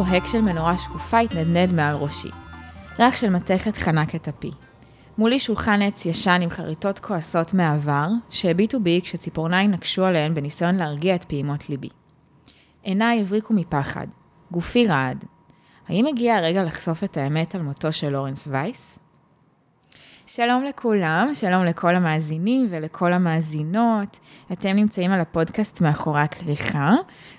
בוהק של מנורה שקופה התנדנד מעל ראשי. ריח של מתכת חנק את אפי. מולי שולחן עץ ישן עם חריטות כועסות מהעבר, שהביטו בי כשציפורניים נקשו עליהן בניסיון להרגיע את פעימות ליבי. עיניי הבריקו מפחד, גופי רעד. האם הגיע הרגע לחשוף את האמת על מותו של לורנס וייס? שלום לכולם, שלום לכל המאזינים ולכל המאזינות. אתם נמצאים על הפודקאסט מאחורי הכריכה,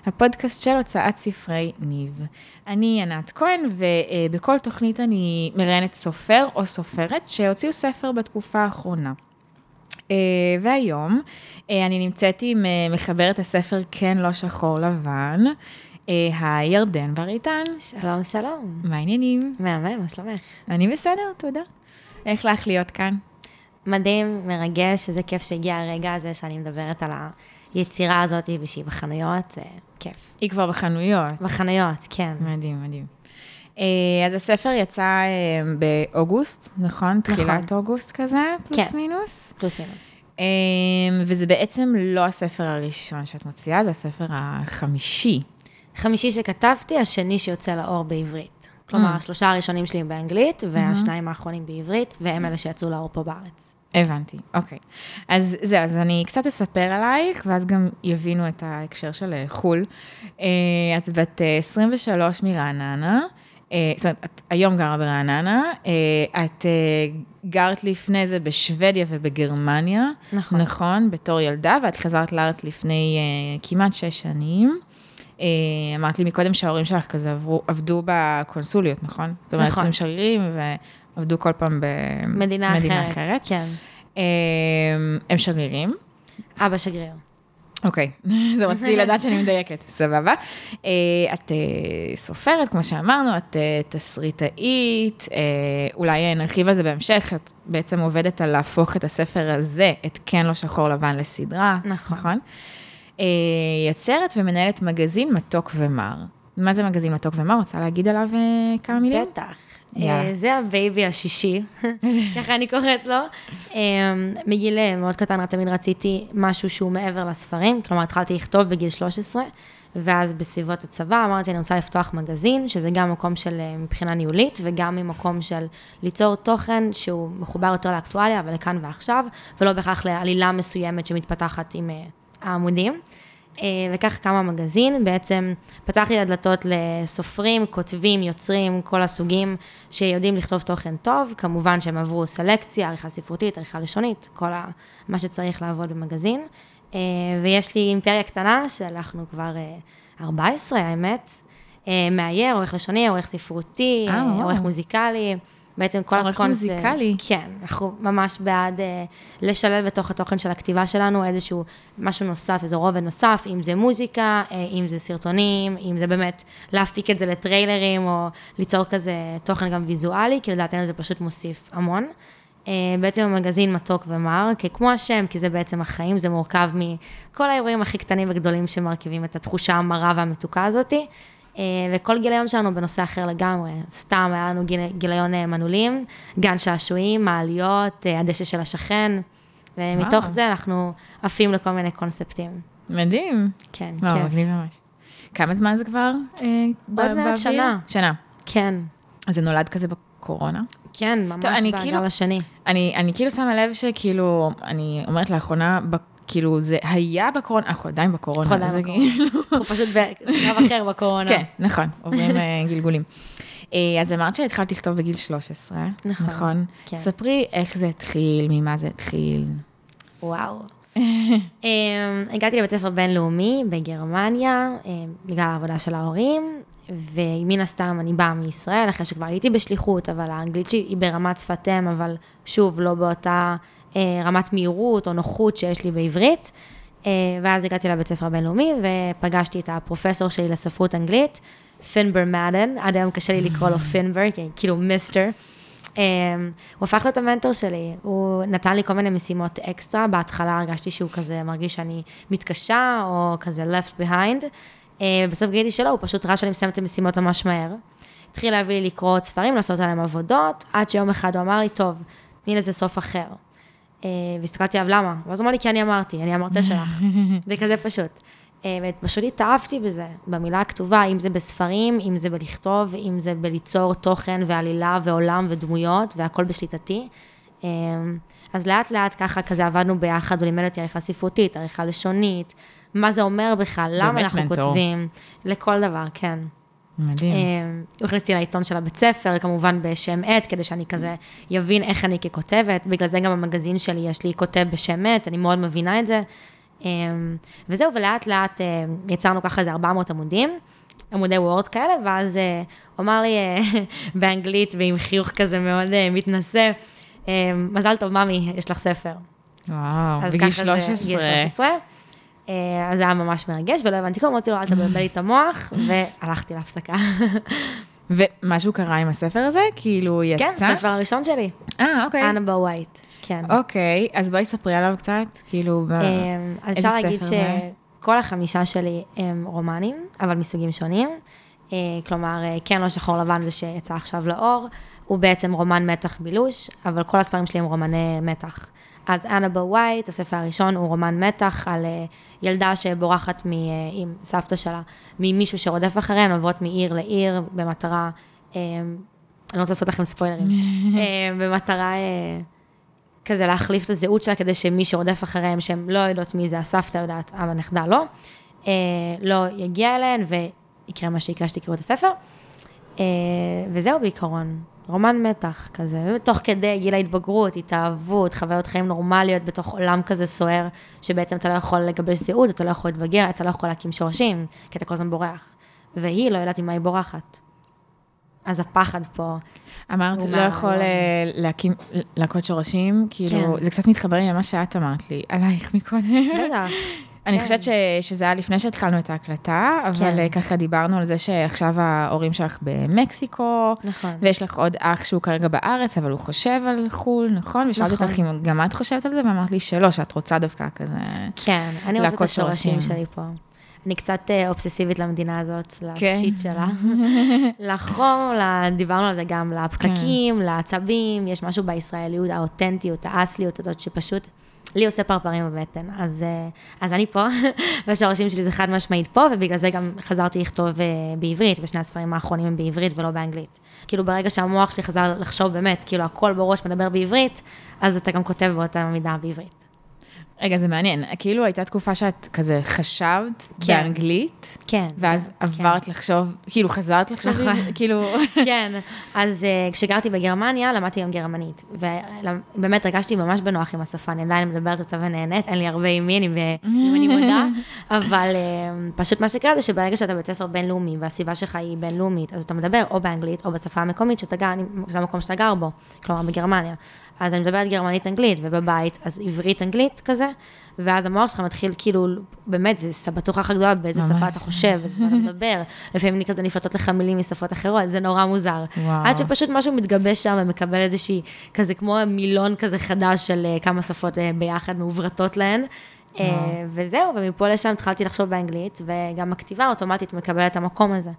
הפודקאסט של הוצאת ספרי ניב. אני ענת כהן, ובכל תוכנית אני מראיינת סופר או סופרת שהוציאו ספר בתקופה האחרונה. אה, והיום אה, אני נמצאת עם אה, מחברת הספר כן לא שחור לבן, הירדן בר איתן. שלום, שלום. מה העניינים? מהמם, מה שלומך? אני בסדר, תודה. איך לך להיות כאן? מדהים, מרגש, איזה כיף שהגיע הרגע הזה שאני מדברת על היצירה הזאת ושהיא בחנויות, זה כיף. היא כבר בחנויות. בחנויות, כן. מדהים, מדהים. אה, אז הספר יצא אה, באוגוסט, נכון? נכון. תחילת אוגוסט כזה, פלוס כן. מינוס? פלוס מינוס. אה, וזה בעצם לא הספר הראשון שאת מוציאה, זה הספר החמישי. חמישי שכתבתי, השני שיוצא לאור בעברית. כלומר, mm. השלושה הראשונים שלי הם באנגלית, והשניים האחרונים בעברית, והם אלה שיצאו לאור פה בארץ. הבנתי, אוקיי. אז זהו, אז אני קצת אספר עלייך, ואז גם יבינו את ההקשר של אה, חו"ל. אה, את בת 23 אה, מרעננה, זאת אומרת, את היום גרה ברעננה, את גרת לפני זה בשוודיה ובגרמניה, נכון, נכון, בתור ילדה, ואת חזרת לארץ לפני כמעט שש שנים. אמרת לי מקודם שההורים שלך כזה עברו, עבדו בקונסוליות, נכון? זאת אומרת, נכון. הם שגרירים ועבדו כל פעם במדינה אחרת. אחרת. כן. אה, הם שגרירים? אבא שגריר. אוקיי, זה רציתי לדעת שאני מדייקת, סבבה. אה, את סופרת, כמו שאמרנו, את תסריטאית, אולי נרחיב על זה בהמשך, את בעצם עובדת על להפוך את הספר הזה, את כן לא שחור לבן, לסדרה, נכון? נכון? אה, יוצרת ומנהלת מגזין מתוק ומר. מה זה מגזין מתוק ומר? רוצה להגיד עליו אה, כמה מילים? בטח. אה, זה ה baby השישי, ככה אני קוראת לו. מגיל מאוד קטן, תמיד רציתי משהו שהוא מעבר לספרים, כלומר התחלתי לכתוב בגיל 13, ואז בסביבות הצבא אמרתי, אני רוצה לפתוח מגזין, שזה גם מקום של מבחינה ניהולית, וגם ממקום של ליצור תוכן שהוא מחובר יותר לאקטואליה, אבל לכאן ועכשיו, ולא בהכרח לעלילה מסוימת שמתפתחת עם העמודים. אה, וכך קם המגזין, בעצם פתח לי הדלתות לסופרים, כותבים, יוצרים, כל הסוגים שיודעים לכתוב תוכן טוב, כמובן שהם עברו סלקציה, עריכה ספרותית, עריכה לשונית, כל ה, מה שצריך לעבוד במגזין. אה, ויש לי אימפריה קטנה, שאנחנו כבר 14, אה, האמת, מאייר, עורך לשוני, עורך ספרותי, עורך מוזיקלי. בעצם כל הקונספט... עורך מוזיקלי. כן, אנחנו ממש בעד uh, לשלב בתוך התוכן של הכתיבה שלנו איזשהו משהו נוסף, איזה רובד נוסף, אם זה מוזיקה, uh, אם זה סרטונים, אם זה באמת להפיק את זה לטריילרים, או ליצור כזה תוכן גם ויזואלי, כי לדעתנו זה פשוט מוסיף המון. Uh, בעצם המגזין מתוק ומר, כי כמו השם, כי זה בעצם החיים, זה מורכב מכל האירועים הכי קטנים וגדולים שמרכיבים את התחושה המרה והמתוקה הזאתי. אה, וכל גיליון שלנו בנושא אחר לגמרי. סתם, היה לנו גיליון אה, מנעולים, גן שעשועים, מעליות, אה, הדשא של השכן, ומתוך זה אנחנו עפים לכל מיני קונספטים. מדהים. כן, כן. וואו, מגניב ממש. כמה זמן זה כבר עוד מעט שנה. שנה. כן. אז זה נולד כזה בקורונה? כן, ממש בגל כאילו, השני. אני, אני כאילו שמה לב שכאילו, אני אומרת לאחרונה, כאילו, זה היה בקורונה, אנחנו עדיין בקורונה. אנחנו עדיין בקורונה. כאילו- אנחנו פשוט בשלב אחר בקורונה. כן, נכון, עוברים אה, גלגולים. אה, אז אמרת שהתחלת לכתוב בגיל 13, נכון? נכון. כן. ספרי איך זה התחיל, ממה זה התחיל. וואו. אמ, הגעתי לבית ספר בינלאומי בגרמניה, אמ, בגלל העבודה של ההורים, ומן הסתם אני באה מישראל, אחרי שכבר הייתי בשליחות, אבל האנגלית שלי היא ברמת שפת אם, אבל שוב, לא באותה אה, רמת מהירות או נוחות שיש לי בעברית. אה, ואז הגעתי לבית ספר הבינלאומי ופגשתי את הפרופסור שלי לספרות אנגלית, פינבר מדן, עד היום קשה לי לקרוא לו פינבר, כאילו מיסטר. אה, הוא הפך להיות המנטור שלי, הוא נתן לי כל מיני משימות אקסטרה, בהתחלה הרגשתי שהוא כזה מרגיש שאני מתקשה, או כזה left behind, בסוף גיליתי שלא, הוא פשוט ראה שאני מסיימת את המשימות ממש מהר. התחיל להביא לי לקרוא עוד ספרים, לעשות עליהם עבודות, עד שיום אחד הוא אמר לי, טוב, תני לזה סוף אחר. אה, והסתכלתי עליו, למה? ואז הוא אמר לי, כי אני אמרתי, אני המרצה שלך. זה כזה פשוט. אה, ופשוט התאהבתי בזה, במילה הכתובה, אם זה בספרים, אם זה בלכתוב, אם זה בליצור תוכן ועלילה ועולם ודמויות, והכל בשליטתי. אה, אז לאט לאט ככה כזה עבדנו ביחד, הוא לימד אותי עריכה ספרותית, עריכה לשונית, מה זה אומר בכלל, למה אנחנו מנטור. כותבים, לכל דבר, כן. מדהים. אה, הוא הכניס אותי לעיתון של הבית ספר, כמובן בשם עט, כדי שאני כזה אבין איך אני ככותבת. בגלל זה גם במגזין שלי יש לי כותב בשם עט, אני מאוד מבינה את זה. אה, וזהו, ולאט לאט אה, יצרנו ככה איזה 400 עמודים, עמודי וורד כאלה, ואז הוא אמר לי באנגלית ועם חיוך כזה מאוד מתנשא, מזל טוב, ממי, יש לך ספר. וואו, בגיל ככה זה- 13. גיל 13. אה, אז זה היה ממש מרגש, ולא הבנתי כלום, אמרתי לו, אל תבלבל לי את המוח, והלכתי להפסקה. ומשהו קרה עם הספר הזה? כאילו, יצא? כן, הספר הראשון שלי, אה, אוקיי. אנה בווייט, כן. אוקיי, אז בואי ספרי עליו קצת, כאילו, ב- אה, אז איזה אפשר להגיד ספר זה? שכל החמישה שלי הם רומנים, אבל מסוגים שונים. אה, כלומר, כן לא שחור לבן זה שיצא עכשיו לאור, הוא בעצם רומן מתח בילוש, אבל כל הספרים שלי הם רומני מתח. אז אנבל ווייט, הספר הראשון, הוא רומן מתח על אה, ילדה שבורחת מ, אה, עם סבתא שלה, ממישהו שרודף אחריהן, עוברות מעיר לעיר במטרה, אה, אני לא רוצה לעשות לכם ספוילרים, במטרה... כזה להחליף את הזהות שלה כדי שמי שרודף אחריהם, שהם לא יודעות מי זה, הסבתא יודעת, אבל הנכדה לא, לא יגיע אליהן ויקרה מה שיקרה שתקראו את הספר. וזהו בעיקרון, רומן מתח כזה, תוך כדי גיל ההתבגרות, התאהבות, חוויות חיים נורמליות בתוך עולם כזה סוער, שבעצם אתה לא יכול לגבש זהות, אתה לא יכול להתבגר, אתה לא יכול להקים שורשים, כי אתה כל הזמן בורח. והיא לא יודעת ממה היא בורחת. אז הפחד פה, אמרת, לא יכול אה, להקים, להכות שורשים, כאילו, כן. זה קצת מתחבר לי למה שאת אמרת לי, עלייך מקודם. בטח. אני כן. חושבת ש- שזה היה לפני שהתחלנו את ההקלטה, אבל כן. אה, ככה דיברנו על זה שעכשיו ההורים שלך במקסיקו, נכון. ויש לך עוד אח שהוא כרגע בארץ, אבל הוא חושב על חו"ל, נכון? ושאלתי נכון. אותך אם גם את חושבת על זה, ואמרת לי שלא, שאת רוצה דווקא כזה... כן, אני רוצה את השורשים שורשים. שלי פה. אני קצת אה, אובססיבית למדינה הזאת, כן. לשיט שלה. לחום, דיברנו על זה גם, לפקקים, לעצבים, יש משהו בישראליות, האותנטיות, האסליות הזאת, שפשוט לי עושה פרפרים בבטן. אז, אה, אז אני פה, והשורשים שלי זה חד משמעית פה, ובגלל זה גם חזרתי לכתוב אה, בעברית, ושני הספרים האחרונים הם בעברית ולא באנגלית. כאילו ברגע שהמוח שלי חזר לחשוב באמת, כאילו הכל בראש מדבר בעברית, אז אתה גם כותב באותה מידה בעברית. רגע, זה מעניין, כאילו הייתה תקופה שאת כזה חשבת כן. באנגלית, כן. ואז כן. עברת לחשוב, כאילו חזרת לחשוב, נכון. כאילו... כן, אז uh, כשגרתי בגרמניה, למדתי גם גרמנית. ובאמת הרגשתי ממש בנוח עם השפה, אני עדיין מדברת אותה ונהנית, אין לי הרבה עם מי, אני, ב... אני מודה, אבל uh, פשוט מה שקרה זה שברגע שאתה בית ספר בינלאומי, והסביבה שלך היא בינלאומית, אז אתה מדבר או באנגלית או בשפה המקומית שאתה גר, של המקום שאתה גר בו, כלומר בגרמניה. אז אני מדברת גרמנית-אנגלית, ובבית, אז עברית-אנגלית כזה, ואז המוח שלך מתחיל כאילו, באמת, זה סבתוכה הכי גדולה באיזה ממש. שפה אתה חושב, באיזה שפה אתה מדבר. לפעמים אני כזה נפלטות לך מילים משפות אחרות, זה נורא מוזר. וואו. עד שפשוט משהו מתגבש שם ומקבל איזושהי, כזה כמו מילון כזה חדש של אה, כמה שפות אה, ביחד, מעוברתות להן. אה, וזהו, ומפה לשם התחלתי לחשוב באנגלית, וגם הכתיבה אוטומטית מקבלת את המקום הזה.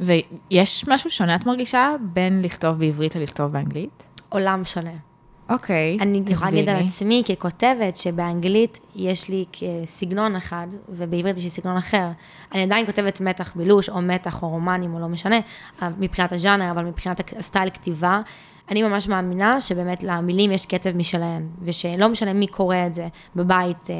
ויש משהו שונה, את מרגישה, בין לכתוב בעברית ללכתוב באנגלית? עולם שונה. אוקיי, אני יכולה להגיד על תסבירי. עצמי ככותבת, שבאנגלית יש לי סגנון אחד, ובעברית יש לי סגנון אחר. אני עדיין כותבת מתח בילוש, או מתח, או רומנים, או לא משנה, אה, מבחינת הז'אנר, אבל מבחינת הסטייל כתיבה. אני ממש מאמינה שבאמת למילים יש קצב משלהן, ושלא משנה מי קורא את זה בבית, אה,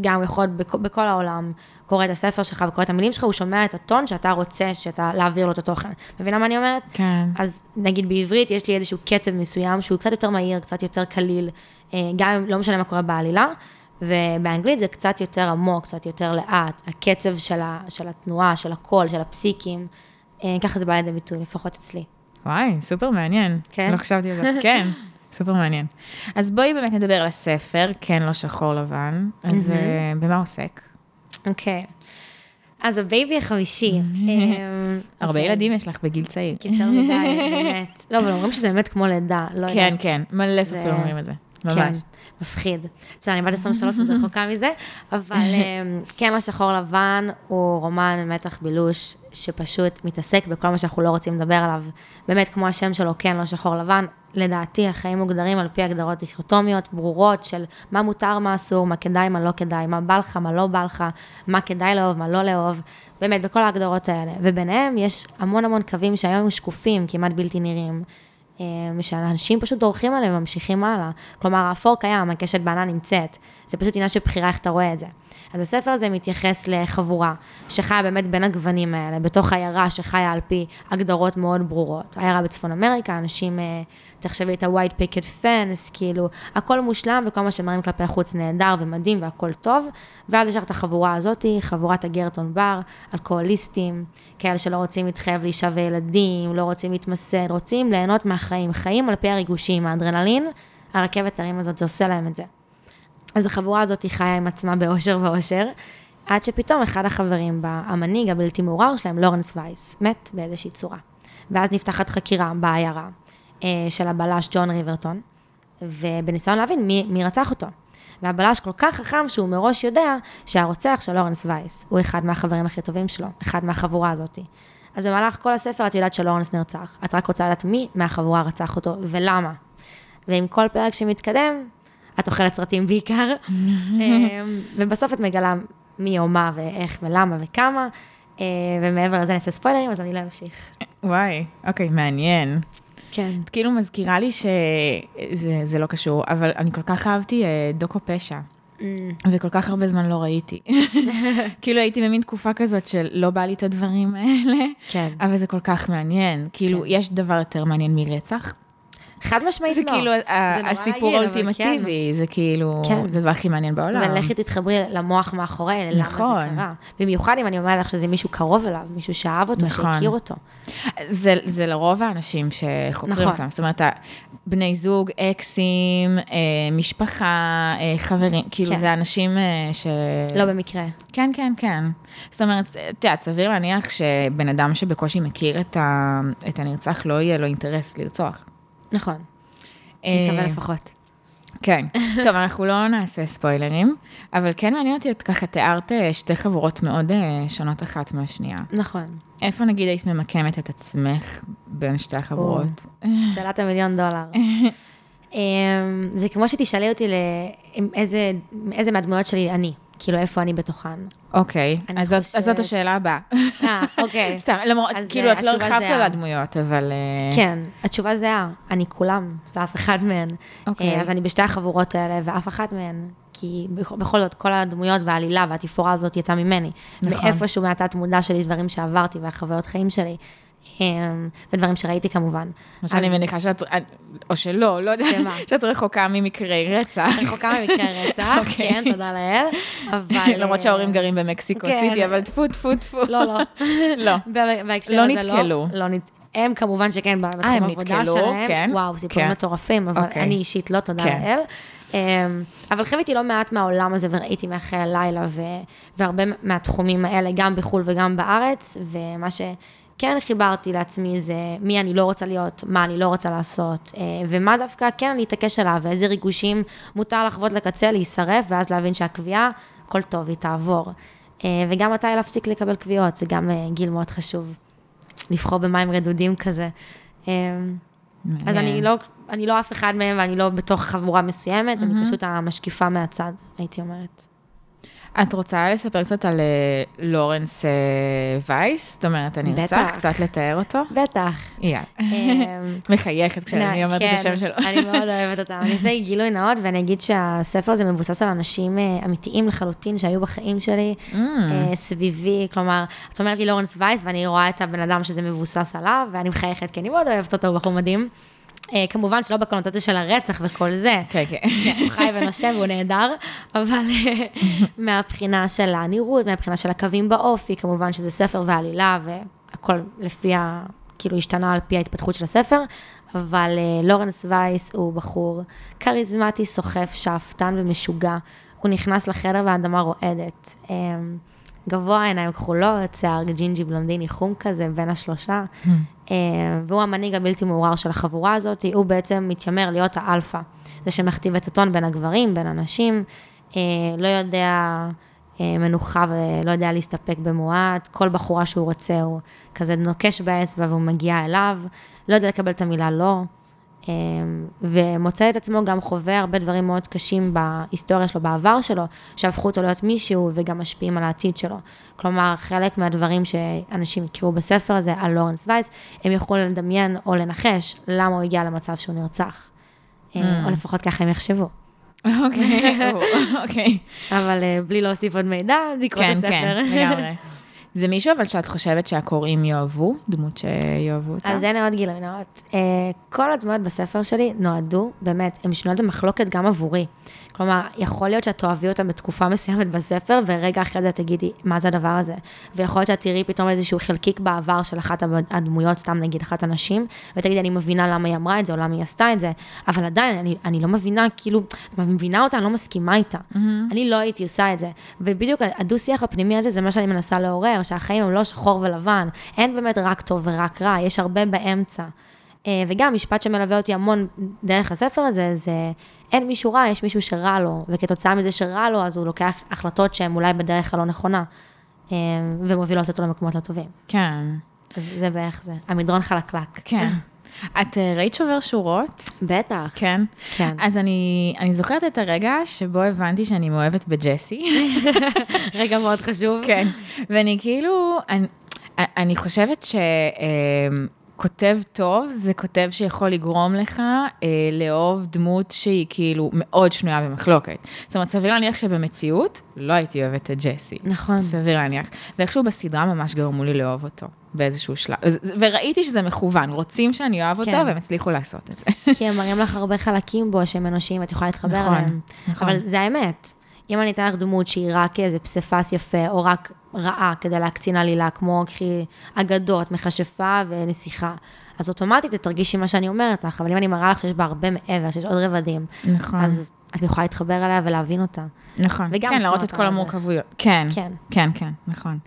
גם יכול להיות בכ- בכל העולם, קורא את הספר שלך וקורא את המילים שלך, הוא שומע את הטון שאתה רוצה שאתה, להעביר לו את התוכן. מבינה מה אני אומרת? כן. אז נגיד בעברית יש לי איזשהו קצב מסוים שהוא קצת יותר מהיר, קצת יותר קליל, אה, גם אם לא משנה מה קורה בעלילה, ובאנגלית זה קצת יותר עמוק, קצת יותר לאט, הקצב של, ה, של התנועה, של הקול, של הפסיקים, אה, ככה זה בא לידי ביטוי, לפחות אצלי. וואי, סופר מעניין. כן? לא חשבתי על זה. כן, סופר מעניין. אז בואי באמת נדבר על הספר, כן, לא שחור לבן. אז אה, במה עוסק? אוקיי. אז ה baby החמישי. אה, הרבה אוקיי. ילדים יש לך בגיל צעיר. יותר מדי, באמת. לא, אבל אומרים שזה באמת כמו לידה, לא כן, יודעת. כן, מלא סופרים אומרים את זה. ממש. מפחיד. בסדר, אני בת 23, עוד רחוקה מזה, אבל אמ, כן, לא שחור לבן הוא רומן מתח בילוש, שפשוט מתעסק בכל מה שאנחנו לא רוצים לדבר עליו. באמת, כמו השם שלו, כן, לא שחור לבן, לדעתי החיים מוגדרים על פי הגדרות דיכוטומיות ברורות של מה מותר, מה אסור, מה כדאי, מה לא כדאי, מה בא לך, מה לא בא לך, מה כדאי לאהוב, מה לא לאהוב, באמת, בכל ההגדרות האלה. וביניהם יש המון המון קווים שהיום הם שקופים, כמעט בלתי נראים. אה, שאנשים פשוט דורכים עליהם וממשיכים הלאה. כלומר, האפור קיים, הקשת בענן נמצאת. זה פשוט עניין של בחירה איך אתה רואה את זה. אז הספר הזה מתייחס לחבורה שחיה באמת בין הגוונים האלה, בתוך עיירה שחיה על פי הגדרות מאוד ברורות. עיירה בצפון אמריקה, אנשים, אה, תחשבי את ה-white picket fence, כאילו, הכל מושלם וכל מה שמראים כלפי החוץ נהדר ומדהים והכל טוב. ואז יש לך את החבורה הזאת, חבורת הגרטון בר, אלכוהוליסטים, כאלה שלא רוצים להתחייב לאישה וילדים, לא רוצים להתמסד, רוצים ליהנות מהחיים, חיים על פי הריגושים, האדרנלין, הרכבת הרים הזאת, זה עושה להם את זה. אז החבורה הזאת חיה עם עצמה באושר ואושר, עד שפתאום אחד החברים בה, המנהיג הבלתי מעורר שלהם, לורנס וייס, מת באיזושהי צורה. ואז נפתחת חקירה בעיירה אה, של הבלש ג'ון ריברטון, ובניסיון להבין מי, מי רצח אותו. והבלש כל כך חכם שהוא מראש יודע שהרוצח של לורנס וייס הוא אחד מהחברים הכי טובים שלו, אחד מהחבורה הזאת. אז במהלך כל הספר את יודעת שלורנס נרצח, את רק רוצה לדעת מי מהחבורה רצח אותו ולמה. ועם כל פרק שמתקדם, את אוכלת סרטים בעיקר, אמ, ובסוף את מגלה מי או מה ואיך ולמה וכמה, אה, ומעבר לזה אני אעשה ספוילרים, אז אני לא אמשיך. וואי, אוקיי, מעניין. כן. את כאילו מזכירה לי שזה לא קשור, אבל אני כל כך אהבתי אה, דוקו פשע. Mm. וכל כך הרבה זמן לא ראיתי. כאילו הייתי במין תקופה כזאת של לא בא לי את הדברים האלה, כן. אבל זה כל כך מעניין. כאילו, כן. יש דבר יותר מעניין מרצח? חד משמעית זה לא. כאילו ה- נורא הסיפור רגיל, אבל האולטימטיבי, זה כאילו, כן. זה הדבר הכי מעניין בעולם. אבל לכי תתחברי למוח מאחורי, למה נכון. זה קרה. במיוחד אם אני אומרת לך שזה מישהו קרוב אליו, מישהו שאהב אותו, נכון. שהכיר אותו. זה, זה לרוב האנשים שחוקרים נכון. אותם. זאת אומרת, בני זוג, אקסים, אה, משפחה, אה, חברים, כאילו כן. זה אנשים אה, ש... לא במקרה. כן, כן, כן. זאת אומרת, את יודעת, סביר להניח שבן אדם שבקושי מכיר. את הנרצח, לא יהיה לו אינטרס לרצוח. נכון. אה, נקווה לפחות. כן. טוב, אנחנו לא נעשה ספוילרים, אבל כן מעניין אותי, את ככה תיארת אה, שתי חבורות מאוד אה, שונות אחת מהשנייה. נכון. איפה נגיד היית ממקמת את עצמך בין שתי החבורות? שאלת המיליון דולר. אמ, זה כמו שתשאלי אותי ל- עם איזה, איזה מהדמויות שלי אני, כאילו איפה אני בתוכן. אוקיי, אז זאת- אז זאת חושבת- השאלה הבאה. אה, אוקיי. סתם, למרות, כאילו, אה, את לא הרחבת. על הדמויות, אבל... אה, כן, התשובה זהה, אני כולם, ואף אחד מהן. אוקיי. אה, אז אני בשתי החבורות האלה, ואף אחת מהן, כי בכ- בכל זאת, כל הדמויות והעלילה והתפאורה הזאת יצאה ממני. נכון. מאיפשהו מהתת מודע שלי, דברים שעברתי והחוויות חיים שלי, ודברים שראיתי כמובן. מה שאני מניחה שאת, או שלא, לא יודעת? שאת רחוקה ממקרי רצח. רחוקה ממקרי רצח, אוקיי. כן, תודה לאל, אבל... למרות שההורים גרים במקסיקו כן. סיטי, אבל טפו, טפו, טפו. לא, לא. לא. בה- בהקשר לא הזה נתקלו. לא נת... הם כמובן שכן, בתחום הם העבודה נתקלו, שלהם, כן. וואו, סיפורים כן. מטורפים, אבל אוקיי. אני אישית לא, תודה כן. לאל. אמ, אבל חוויתי לא מעט מהעולם הזה וראיתי מאחרי הלילה. והרבה מהתחומים האלה, גם בחו"ל וגם בארץ, ומה שכן חיברתי לעצמי זה מי אני לא רוצה להיות, מה אני לא רוצה לעשות, אה, ומה דווקא כן אני אתעקש עליו, ואיזה ריגושים מותר לחוות לקצה, להישרף, ואז להבין שהקביעה, הכל טוב, היא תעבור. אה, וגם מתי להפסיק לקבל קביעות, זה גם אה, גיל מאוד חשוב. לבחור במים רדודים כזה. אז אני. לא, אני לא אף אחד מהם ואני לא בתוך חבורה מסוימת, אני פשוט המשקיפה מהצד, הייתי אומרת. את רוצה לספר קצת על אה, לורנס אה, וייס? זאת אומרת, הנרצח, בטח. קצת לתאר אותו? בטח. יאללה. אמ, מחייכת כשאני אומרת את כן, השם שלו. אני מאוד אוהבת אותה. אני אעשה גילוי נאות ואני אגיד שהספר הזה מבוסס על אנשים אה, אמיתיים לחלוטין שהיו בחיים שלי, Mm. סביבי, כלומר, את אומרת לי לורנס וייס ואני רואה את הבן אדם שזה מבוסס עליו, ואני מחייכת כי אני מאוד אוהבת אותו, הוא בחור מדהים. אה, כמובן שלא בקונוטציה של הרצח וכל זה, כן, כן. כן, הוא חי ונושם והוא נהדר, אבל אה, מהבחינה של הנראות, מהבחינה של הקווים באופי, כמובן שזה ספר ועלילה, והכל לפי ה... כאילו השתנה על פי ההתפתחות של הספר, אבל אה, לורנס וייס הוא בחור כריזמטי, סוחף, שאפתן ומשוגע. הוא נכנס לחדר והאדמה רועדת. גבוה, עיניים כחולות, שיער ג'ינג'י בלונדיני חום כזה, בין השלושה. אה, והוא המנהיג הבלתי מעורער של החבורה הזאת, הוא בעצם מתיימר להיות האלפא, זה שמכתיב את הטון בין הגברים, בין הנשים, אה, לא יודע אה, מנוחה ולא יודע להסתפק במועט, כל בחורה שהוא רוצה הוא כזה נוקש באצבע והוא מגיע אליו, לא יודע לקבל את המילה לא. ומוצא את עצמו גם חווה הרבה דברים מאוד קשים בהיסטוריה שלו, בעבר שלו, שהפכו אותו להיות מישהו וגם משפיעים על העתיד שלו. כלומר, חלק מהדברים שאנשים הכירו בספר הזה על לורנס וייס, הם יוכלו לדמיין או לנחש למה הוא הגיע למצב שהוא נרצח. Mm. או לפחות ככה הם יחשבו. אוקיי, אוקיי. אבל אה, בלי להוסיף עוד מידע, לקרוא את הספר. כן, כן, לגמרי. זה מישהו אבל שאת חושבת שהקוראים יאהבו, דמות שיאהבו אותה? אז הנה עוד גילוי נאות. Uh, כל הדמויות בספר שלי נועדו, באמת, הן שנויות במחלוקת גם עבורי. כלומר, יכול להיות שאת תאהבי אותה בתקופה מסוימת בספר, ורגע אחרי זה תגידי, מה זה הדבר הזה? ויכול להיות שאת תראי פתאום איזשהו חלקיק בעבר של אחת הדמויות, סתם נגיד אחת הנשים, ותגידי, אני מבינה למה היא אמרה את זה, או למה היא עשתה את זה, אבל עדיין, אני, אני לא מבינה, כאילו, את מבינה אותה, אני לא מסכימה איתה. Mm-hmm. אני לא הייתי עושה את זה. ובדיוק הדו-שיח הפנימי הזה, זה מה שאני מנסה לעורר, שהחיים הם לא שחור ולבן, אין באמת רק טוב ורק רע, יש הרבה באמצע. אה, וגם משפט שמלווה אותי המון דרך הספר הזה, זה אין מישהו רע, יש מישהו שרע לו, וכתוצאה מזה שרע לו, אז הוא לוקח החלטות שהן אולי בדרך הלא נכונה, אה, ומובילות אותו למקומות לא טובים. כן. אז זה בערך זה, המדרון חלקלק. כן. את אה, ראית שובר שורות? בטח. כן? כן. אז אני, אני זוכרת את הרגע שבו הבנתי שאני מאוהבת בג'סי. רגע מאוד חשוב. כן. ואני כאילו, אני, אני חושבת ש... כותב טוב זה כותב שיכול לגרום לך אה, לאהוב דמות שהיא כאילו מאוד שנויה במחלוקת. זאת אומרת, סביר להניח שבמציאות לא הייתי אוהבת את ג'סי. נכון. סביר להניח. ואיכשהו בסדרה ממש גרמו לי לאהוב אותו באיזשהו שלב. וראיתי שזה מכוון, רוצים שאני אוהב כן. אותו והם הצליחו לעשות את זה. כי הם מראים לך הרבה חלקים בו שהם אנושיים, את יכולה להתחבר נכון, אליהם. נכון. אבל זה האמת. אם אני אתן לך דמות שהיא רק איזה פסיפס יפה, או רק רעה כדי להקצין עלילה, כמו קחי אגדות, מכשפה ונסיכה, אז אוטומטית את תרגישי מה שאני אומרת לך, אבל אם אני מראה לך שיש בה הרבה מעבר, שיש עוד רבדים, נכון. אז את יכולה להתחבר אליה ולהבין אותה. נכון, וגם כן, להראות את כל המורכבויות. כן, כן, כן, כן, נכון.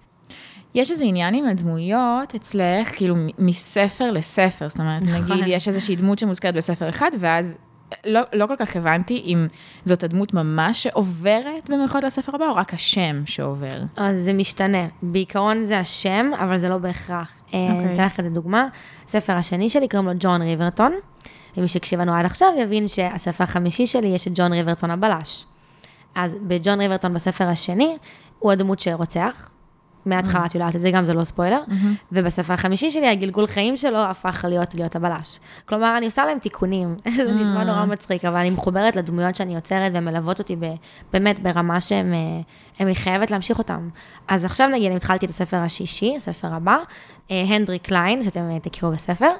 יש איזה עניין עם הדמויות אצלך, כאילו מספר לספר, זאת אומרת, נכון. נגיד, יש איזושהי דמות שמוזכרת בספר אחד, ואז לא, לא כל כך הבנתי אם זאת הדמות ממש שעוברת במלכות לספר הבא, או רק השם שעובר. אז זה משתנה. בעיקרון זה השם, אבל זה לא בהכרח. Okay. אה, אוקיי. אני אתן לך איזה דוגמה. הספר השני שלי קוראים לו ג'ון ריברטון, ומי שהקשיב לנו עד עכשיו יבין שהספר החמישי שלי יש את ג'ון ריברטון הבלש. אז בג'ון ריברטון בספר השני, הוא הדמות שרוצח, מההתחלה את יודעת את זה, גם זה לא ספוילר. ובספר החמישי שלי, הגלגול חיים שלו הפך להיות להיות הבלש. כלומר, אני עושה להם תיקונים, זה נשמע נורא מצחיק, אבל אני מחוברת לדמויות שאני יוצרת והן מלוות אותי באמת ברמה שהן, אני חייבת להמשיך אותן. אז עכשיו נגיד, אני התחלתי את הספר השישי, הספר הבא, אה, הנדרי קליין, שאתם אה, תכירו בספר,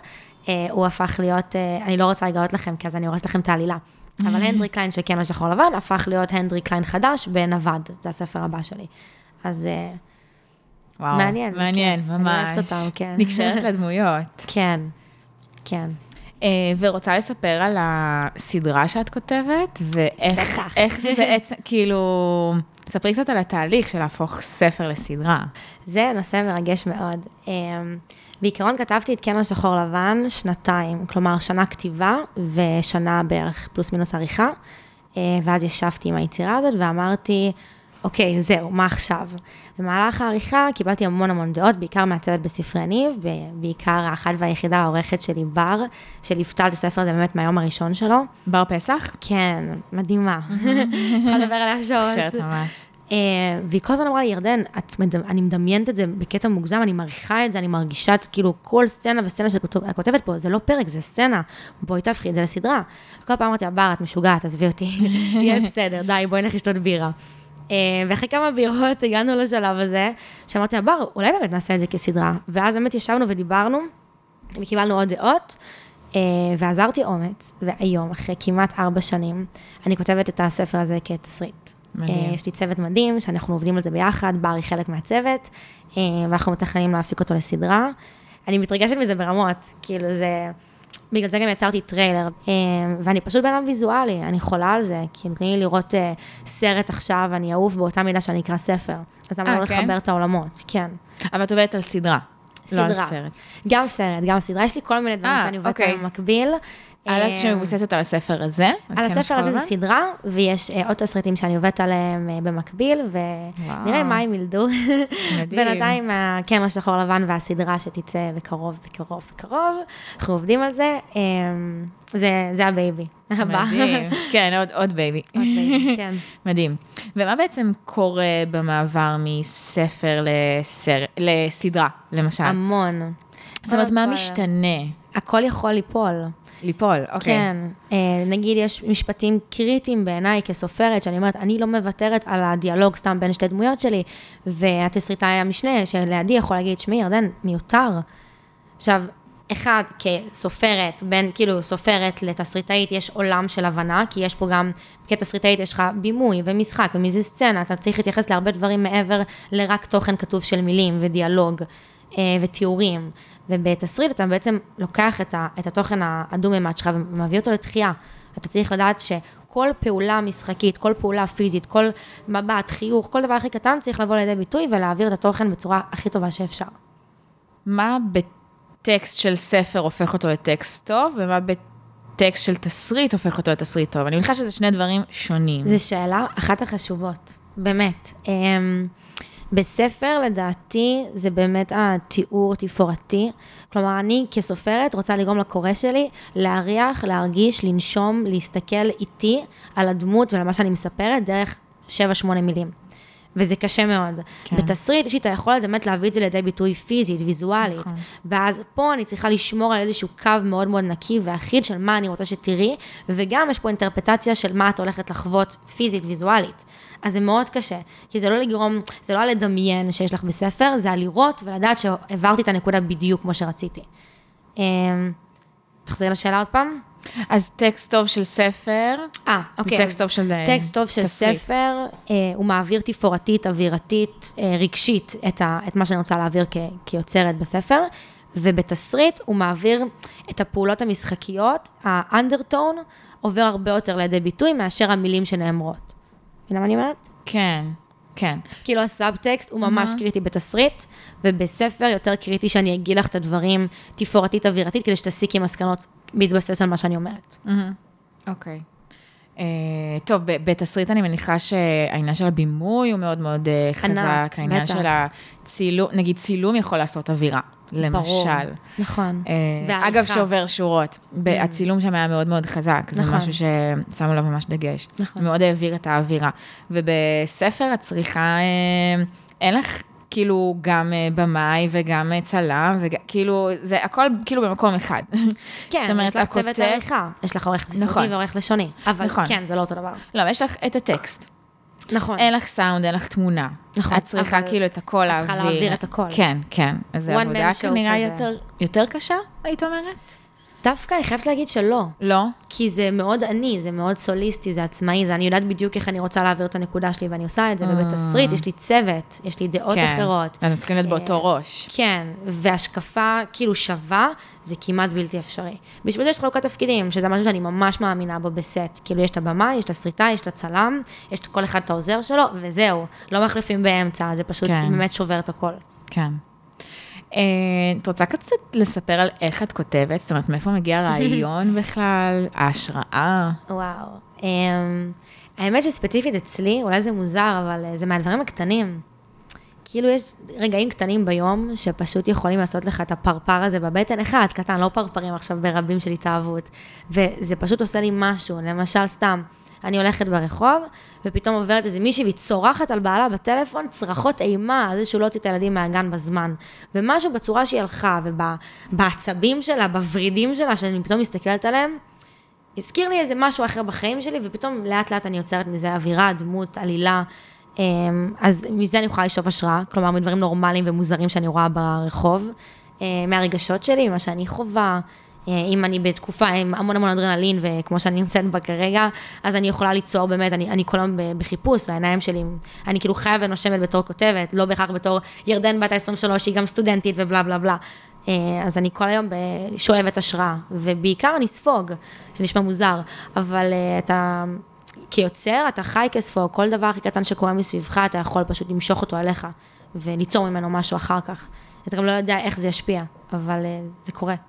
אה, הוא הפך להיות, אני לא רוצה לגלות לכם, כי אז אני הורסת לכם את העלילה. אבל הנדרי קליין של כן לא שחור לבן, הפך להיות הנדרי קליין חדש בנווד, זה הספר הבא שלי. אז... וואו, מעניין. מעניין, ממש. אני אוהבת אותם, כן. נקשרת לדמויות. כן, כן. אה, ורוצה לספר על הסדרה שאת כותבת, ואיך זה בעצם, כאילו, ספרי קצת על התהליך של להפוך ספר לסדרה. זה נושא מרגש מאוד. אמ, בעיקרון כתבתי את קנון שחור לבן שנתיים, כלומר שנה כתיבה ושנה בערך פלוס מינוס עריכה, uh, ואז ישבתי עם היצירה הזאת ואמרתי, אוקיי, זהו, מה עכשיו? במהלך העריכה קיבלתי המון המון דעות, בעיקר מהצוות בספרי ניב, בעיקר האחת והיחידה העורכת שלי, בר, שליוותה את הספר הזה באמת מהיום הראשון שלו. בר פסח? כן, מדהימה. יכולה לדבר עליה שעות. שאת ממש. Uh, והיא כל הזמן אמרה לי, ירדן, את מדמ... אני מדמיינת את זה בקטע מוגזם, אני מעריכה את זה, אני מרגישה את כאילו כל סצנה וסצנה שאת כותבת פה, זה לא פרק, זה סצנה, בואי תהפכי את זה לסדרה. כל פעם אמרתי לה, בר, את משוגעת, עזבי אותי, יהיה בסדר, די, בואי נלך לשתות בירה. אה, ואחרי כמה בירות הגענו לשלב הזה, שאמרתי לה, בר, אולי באמת נעשה את זה כסדרה. ואז באמת ישבנו ודיברנו, וקיבלנו עוד דעות, אה, ועזרתי אומץ, והיום, אחרי כמעט ארבע שנים, אני כותבת את הספר הזה כתסריט. מדהים. אה, יש לי צוות מדהים, שאנחנו עובדים על זה ביחד, בר היא חלק מהצוות, ואנחנו מתכננים להפיק אותו לסדרה. אני מתרגשת מזה ברמות, כאילו זה... בגלל זה גם יצרתי טריילר, אה, ואני פשוט בן אדם ויזואלי, אני חולה על זה, כי נותנים לי לראות אה, סרט עכשיו, אני אוהב באותה מידה שאני אקרא ספר. אז למה אה, לא כן? לחבר את העולמות? כן. אבל את עובדת על סדרה. לא על סדרה. סרט. גם סרט, גם סדרה, יש לי כל מיני דברים אה, שאני עובדת אוקיי. עליהם במקביל. על אה, שמבוססת על הספר הזה? על כן, הספר הזה זה סדרה, ויש אה, עוד תסריטים שאני עובדת עליהם אה, במקביל, ונראה מה הם ילדו. בינתיים, כן, לא שחור לבן והסדרה שתצא בקרוב, בקרוב, בקרוב, אנחנו עובדים על זה, אה, זה זה ה baby הבא. מדהים. כן, עוד- עוד baby. עוד baby, כן. מדהים. ומה בעצם קורה במעבר מספר לסר... לסדרה, למשל? המון. זאת אומרת, מה משתנה? הכל יכול ליפול. ליפול, אוקיי. כן, אה, נגיד יש משפטים קריטיים בעיניי כסופרת, שאני אומרת, אני לא מוותרת על הדיאלוג סתם בין שתי דמויות שלי, והתסריטאי המשנה שלידי יכול להגיד, שמי, ירדן, מיותר. עכשיו, אחד, כסופרת, בין כאילו סופרת לתסריטאית, יש עולם של הבנה, כי יש פה גם, כתסריטאית יש לך בימוי ומשחק ומזה סצנה, אתה צריך להתייחס להרבה דברים מעבר לרק תוכן כתוב של מילים ודיאלוג אה, ותיאורים. ובתסריט אתה בעצם לוקח את, ה, את התוכן הדו-ממד שלך ומביא אותו לתחייה. אתה צריך לדעת שכל פעולה משחקית, כל פעולה פיזית, כל מבט, חיוך, כל דבר הכי קטן צריך לבוא לידי ביטוי ולהעביר את התוכן בצורה הכי טובה שאפשר. מה בטקסט של ספר הופך אותו לטקסט טוב, ומה בטקסט של תסריט הופך אותו לתסריט טוב? אני מניחה שזה שני דברים שונים. זו שאלה אחת החשובות, באמת. בספר, לדעתי, זה באמת התיאור תפאורתי. כלומר, אני כסופרת רוצה לגרום לקורא שלי להריח, להרגיש, לנשום, להסתכל איתי על הדמות ועל מה שאני מספרת דרך 7-8 מילים. וזה קשה מאוד. כן. בתסריט יש לי את היכולת באמת להביא את זה לידי ביטוי פיזית, ויזואלית. נכון. ואז פה אני צריכה לשמור על איזשהו קו מאוד מאוד נקי ואחיד של מה אני רוצה שתראי, וגם יש פה אינטרפטציה של מה את הולכת לחוות פיזית, ויזואלית. אז זה מאוד קשה, כי זה לא לגרום, זה לא לדמיין שיש לך בספר, זה הלראות ולדעת שהעברתי את הנקודה בדיוק כמו שרציתי. אמ, תחזרי לשאלה עוד פעם. אז טקסט טוב של ספר, אה, אוקיי. טקסט טוב של אה, טקסט טוב של תסריט. ספר, אה, הוא מעביר תפאורתית, אווירתית, אה, רגשית, את, ה, את מה שאני רוצה להעביר כ, כיוצרת בספר, ובתסריט הוא מעביר את הפעולות המשחקיות, ה undertone עובר הרבה יותר לידי ביטוי מאשר המילים שנאמרות. מבינה מה אני אומרת? כן, כן. כאילו הסאבטקסט הוא ממש קריטי בתסריט, ובספר יותר קריטי שאני אגיד לך את הדברים תפאורתית, אווירתית, כדי שתסיקי מסקנות בהתבסס על מה שאני אומרת. אוקיי. אה, טוב, בתסריט אני מניחה שהעניין של הבימוי הוא מאוד מאוד אה, חזק. ענק, העניין בטח. של הצילום, נגיד צילום יכול לעשות אווירה, ברור. למשל. נכון. אה. אגב, שובר שורות. ב- הצילום שם היה מאוד מאוד חזק, זה נכון. משהו ששמו לו ממש דגש. נכון. מאוד העביר את האווירה. ובספר את צריכה, אה, אין לך כאילו גם אה, במאי וגם אה, צלם, וכאילו, זה הכל כאילו במקום אחד. כן, אומרת, יש לך צוות לעריכה, יש לך עורך נכון. ספרותי ועורך לשוני, אבל נכון. כן, זה לא אותו דבר. לא, יש לך את הטקסט. נכון. אין לך סאונד, אין לך תמונה. נכון, את צריכה אבל כאילו את הכל את להעביר. צריכה להעביר את הכל. כן, כן. אז זו עבודה כנראה. יותר, יותר קשה, היית אומרת? דווקא אני חייבת להגיד שלא, לא? כי זה מאוד אני, זה מאוד סוליסטי, זה עצמאי, זה אני יודעת בדיוק איך אני רוצה להעביר את הנקודה שלי, ואני עושה את זה, ובתסריט יש לי צוות, יש לי דעות כן. אחרות. אנחנו צריכים להיות באותו אה, ראש. כן, והשקפה כאילו שווה, זה כמעט בלתי אפשרי. בשביל זה יש חלוקת תפקידים, שזה משהו שאני ממש מאמינה בו בסט. כאילו, יש את הבמאי, יש את הסריטה, יש את הצלם, יש כל אחד את העוזר שלו, וזהו. לא מחליפים באמצע, זה פשוט כן. באמת שובר את הכל. כן. אה, את רוצה קצת לספר על איך את כותבת? זאת אומרת, מאיפה מגיע הרעיון בכלל? ההשראה? וואו. Um, האמת שספציפית אצלי, אולי זה מוזר, אבל אה, זה מהדברים הקטנים. כאילו יש רגעים קטנים ביום שפשוט יכולים לעשות לך את הפרפר הזה בבטן, אחד קטן, לא פרפרים עכשיו ברבים של התאהבות. וזה פשוט עושה לי משהו, למשל סתם, אני הולכת ברחוב, ופתאום עוברת איזה מישהי והיא צורחת על בעלה בטלפון, צרחות אימה על זה שהוא לא הוציא את הילדים מהגן בזמן. ומשהו בצורה שהיא הלכה, ובעצבים שלה, בוורידים שלה, שאני פתאום מסתכלת עליהם, הזכיר לי איזה משהו אחר בחיים שלי, ופתאום לאט לאט אני יוצרת מזה אווירה, דמות, עלילה. אמ, אז מזה אני יכולה לשאוב השראה, כלומר מדברים נורמליים ומוזרים שאני רואה ברחוב, אה, מהרגשות שלי, ממה שאני חווה. אה, אם אני בתקופה עם המון המון אדרנלין, וכמו שאני נמצאת בה כרגע, אז אני יכולה ליצור באמת, אני, אני כל היום בחיפוש, העיניים שלי, אני כאילו חיה ונושמת בתור כותבת, לא בהכרח בתור ירדן בת ה-23, שהיא גם סטודנטית ובלה בלה בלה. אה, אז אני כל היום שואבת השראה, ובעיקר אני ספוג, זה נשמע מוזר, אבל אה, אתה כיוצר, אתה חי כספוג, כל דבר הכי קטן שקורה מסביבך, אתה יכול פשוט למשוך אותו אליך, וליצור ממנו משהו אחר כך. אתה גם לא יודע איך זה ישפיע, אבל זה קורה.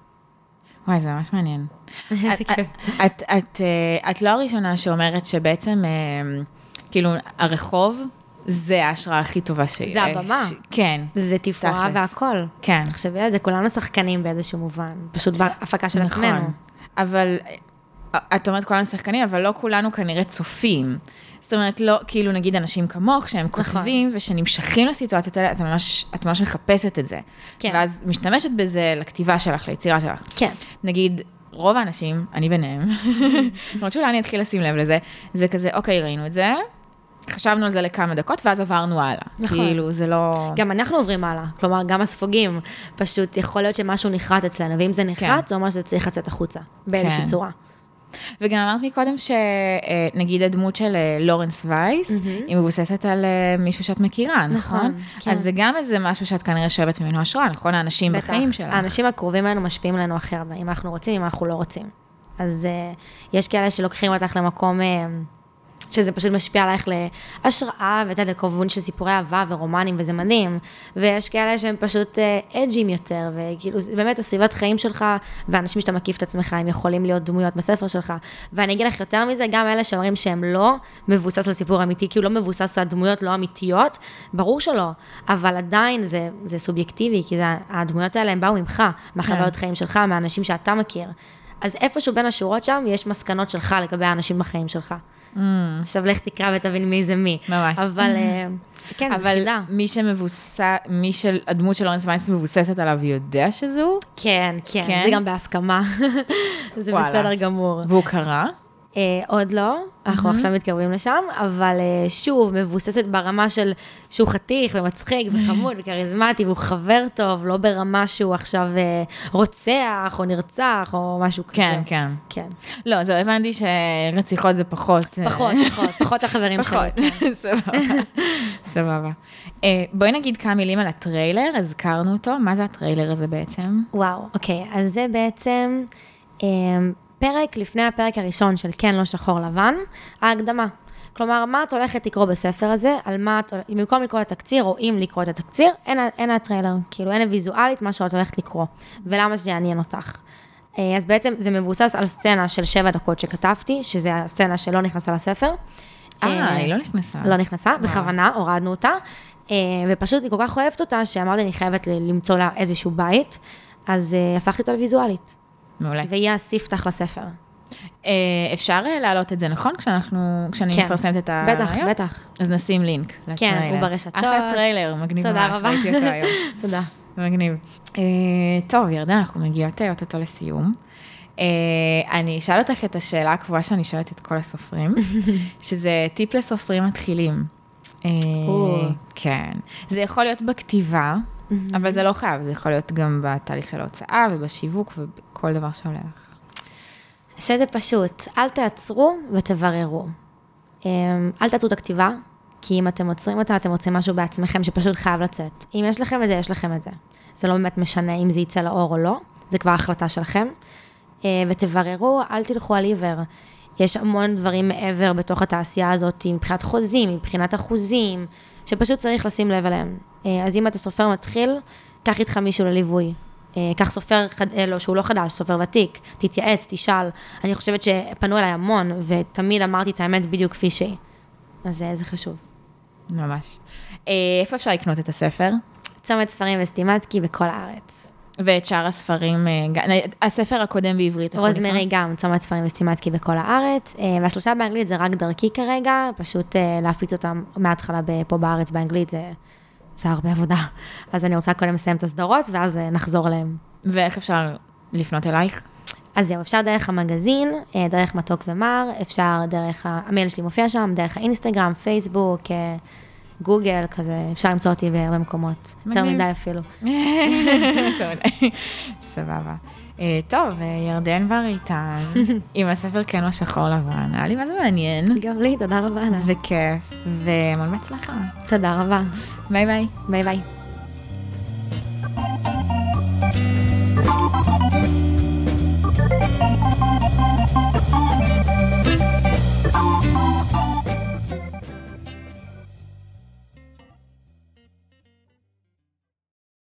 וואי, זה ממש מעניין. איזה את- כיף. את- את, אה, את לא הראשונה שאומרת שבעצם, אה, כאילו, הרחוב זה ההשראה הכי טובה שיש. זה הבמה. כן, זה תפאורה. והכל. כן. תחשבי על זה, כולנו שחקנים באיזשהו מובן, פשוט בהפקה של עצמנו. נכון. אבל את אומרת כולנו שחקנים, אבל לא כולנו כנראה צופים. זאת אומרת, לא, כאילו נגיד אנשים כמוך, שהם נכון. כותבים ושנמשכים לסיטואציות האלה, את ממש, את ממש מחפשת את זה. כן. ואז משתמשת בזה לכתיבה שלך, ליצירה שלך. כן. נגיד, רוב האנשים, אני ביניהם, למרות שאולי אני אתחיל לשים לב לזה, זה כזה, אוקיי, ראינו את זה, חשבנו על זה לכמה דקות, ואז עברנו הלאה. נכון. כאילו, זה לא... גם אנחנו עוברים הלאה, כלומר, גם הספוגים, פשוט יכול להיות שמשהו נחרט אצלנו, ואם זה נחרט, כן. זה אומר שזה צריך לצאת החוצה, באיזושהי כן. צורה. וגם אמרת מקודם שנגיד הדמות של אה, לורנס וייס, היא מבוססת על אה, מישהו שאת מכירה, נכון? נכון, כן. אז זה גם איזה משהו שאת כנראה שואבת ממנו השראה, נכון? האנשים בטח. בחיים שלך. האנשים הקרובים אלינו משפיעים עלינו הכי הרבה, אם אנחנו רוצים, אם אנחנו לא רוצים. אז uh, יש כאלה שלוקחים אותך למקום uh, שזה פשוט משפיע עלייך להשראה, ואת יודעת, לכיוון של סיפורי אהבה ורומנים, וזה מדהים. ויש כאלה שהם פשוט אג'ים יותר, וכאילו, באמת הסביבת חיים שלך, ואנשים שאתה מקיף את עצמך, הם יכולים להיות דמויות בספר שלך. ואני אגיד לך יותר מזה, גם אלה שאומרים שהם לא מבוסס על סיפור אמיתי, כי הוא לא מבוסס על דמויות לא אמיתיות, ברור שלא, אבל עדיין זה, זה סובייקטיבי, כי זה, הדמויות האלה הם באו ממך, מהחוויות חיים שלך, מהאנשים שאתה מכיר. אז איפשהו בין השורות שם, יש מסקנות שלך לגבי האנשים בחיים שלך. עכשיו לך תקרא ותבין מי זה מי. ממש. אבל אה, כן, זו אבל חידה. מי שמבוסס, מי שהדמות של לורנס וייס מבוססת עליו יודע שזו, כן, כן, כן? זה גם בהסכמה. זה. בסדר גמור. והוא קרא. אה, עוד לא, אנחנו עכשיו מתקרבים לשם, אבל אה, שוב, מבוססת ברמה של שהוא חתיך ומצחיק וחמוד וכריזמטי והוא חבר טוב, לא ברמה שהוא עכשיו אה, רוצח או נרצח או משהו כזה. כן, כן. כן. לא, זהו, הבנתי שרציחות זה פחות. פחות, פחות, פחות החברים שלי. פחות, כן. סבבה. סבבה. אה, בואי נגיד כמה מילים על הטריילר, הזכרנו אותו, מה זה הטריילר הזה בעצם? וואו, אוקיי, אז זה בעצם אה, פרק לפני הפרק הראשון של כן, לא שחור לבן, ההקדמה. כלומר, מה את הולכת לקרוא בספר הזה, על מה את, אם במקום לקרוא את התקציר, או אם לקרוא את התקציר, אין, אין הטריילר, כאילו אין ויזואלית מה שאת הולכת לקרוא, ולמה שזה יעניין אותך. אה, אז בעצם זה מבוסס על סצנה של שבע דקות שכתבתי, שזה הסצנה שלא נכנסה לספר. אה, היא לא נכנסה. לא נכנסה, בכוונה, הורדנו אותה, אה, ופשוט אני כל כך אוהבת אותה, שאמרתי, אני חייבת למצוא לה איזשהו בית, אז אה, הפכתי אותה לוויזואלית, מעולה. והיא הספתח לספר. אה, אפשר אה, להעלות את זה, נכון? כשאנחנו, כשאני כן. מפרסמת את ה... בטח, היום? בטח. אז נשים לינק לטריילר. כן, הוא ברשתות. אחלה טריילר, מגניב תודה ממש, רבה. ראיתי אותו היום. תודה. מגניב. אה, טוב, ירדן, אנחנו מגיעות אה, אוטוטו לסיום. אה, אני אשאל אותך את השאלה הקבועה שאני שואלת את כל הסופרים, שזה טיפ לסופרים מתחילים. אה. כן. זה יכול להיות בכתיבה, אבל זה לא חייב, זה יכול להיות גם בתהליך של ההוצאה ובשיווק ובכל דבר שעולה לך. עשה את זה פשוט, אל תעצרו ותבררו. אמ, אל תעצרו את הכתיבה, כי אם אתם עוצרים אותה, אתם מוצאים משהו בעצמכם שפשוט חייב לצאת. אם יש לכם את זה, יש לכם את זה. זה לא באמת משנה אם זה יצא לאור או לא, זה כבר החלטה שלכם. אה, ותבררו, אל תלכו על עיוור. יש המון דברים מעבר בתוך התעשייה הזאת, מבחינת חוזים, מבחינת אחוזים, שפשוט צריך לשים לב אליהם. אה, אז אם אתה סופר מתחיל, קח איתך מישהו לליווי. אה, קח סופר, חד- אה, לא, שהוא לא חדש, סופר ותיק, תתייעץ, תשאל. אני חושבת שפנו אליי המון, ותמיד אמרתי את האמת בדיוק כפי שהיא. אז זה חשוב. ממש. איפה אפשר לקנות את הספר? צומת ספרים וסטימצקי בכל הארץ. ואת שאר הספרים, הספר הקודם בעברית. הוא רוזמרי? גם, צומת ספרים וסטימצקי בכל הארץ, והשלושה באנגלית זה רק דרכי כרגע, פשוט להפיץ אותם מההתחלה פה בארץ באנגלית, זה, זה הרבה עבודה. אז אני רוצה קודם לסיים את הסדרות, ואז אה, נחזור אליהם. ואיך אפשר לפנות אלייך? אז זהו, אפשר דרך המגזין, אה, דרך מתוק ומר, אפשר דרך, המייל שלי מופיע שם, דרך האינסטגרם, פייסבוק, אה, גוגל, כזה, אפשר למצוא אותי בהרבה מקומות. יותר. מדי אפילו. סבבה. אה, טוב, אה, ירדן בר איתן, עם הספר כן לא שחור לבן, היה לי מה זה מעניין, גם לי, תודה רבה. וכיף, והמון בהצלחה. תודה רבה. ביי ביי. ביי ביי.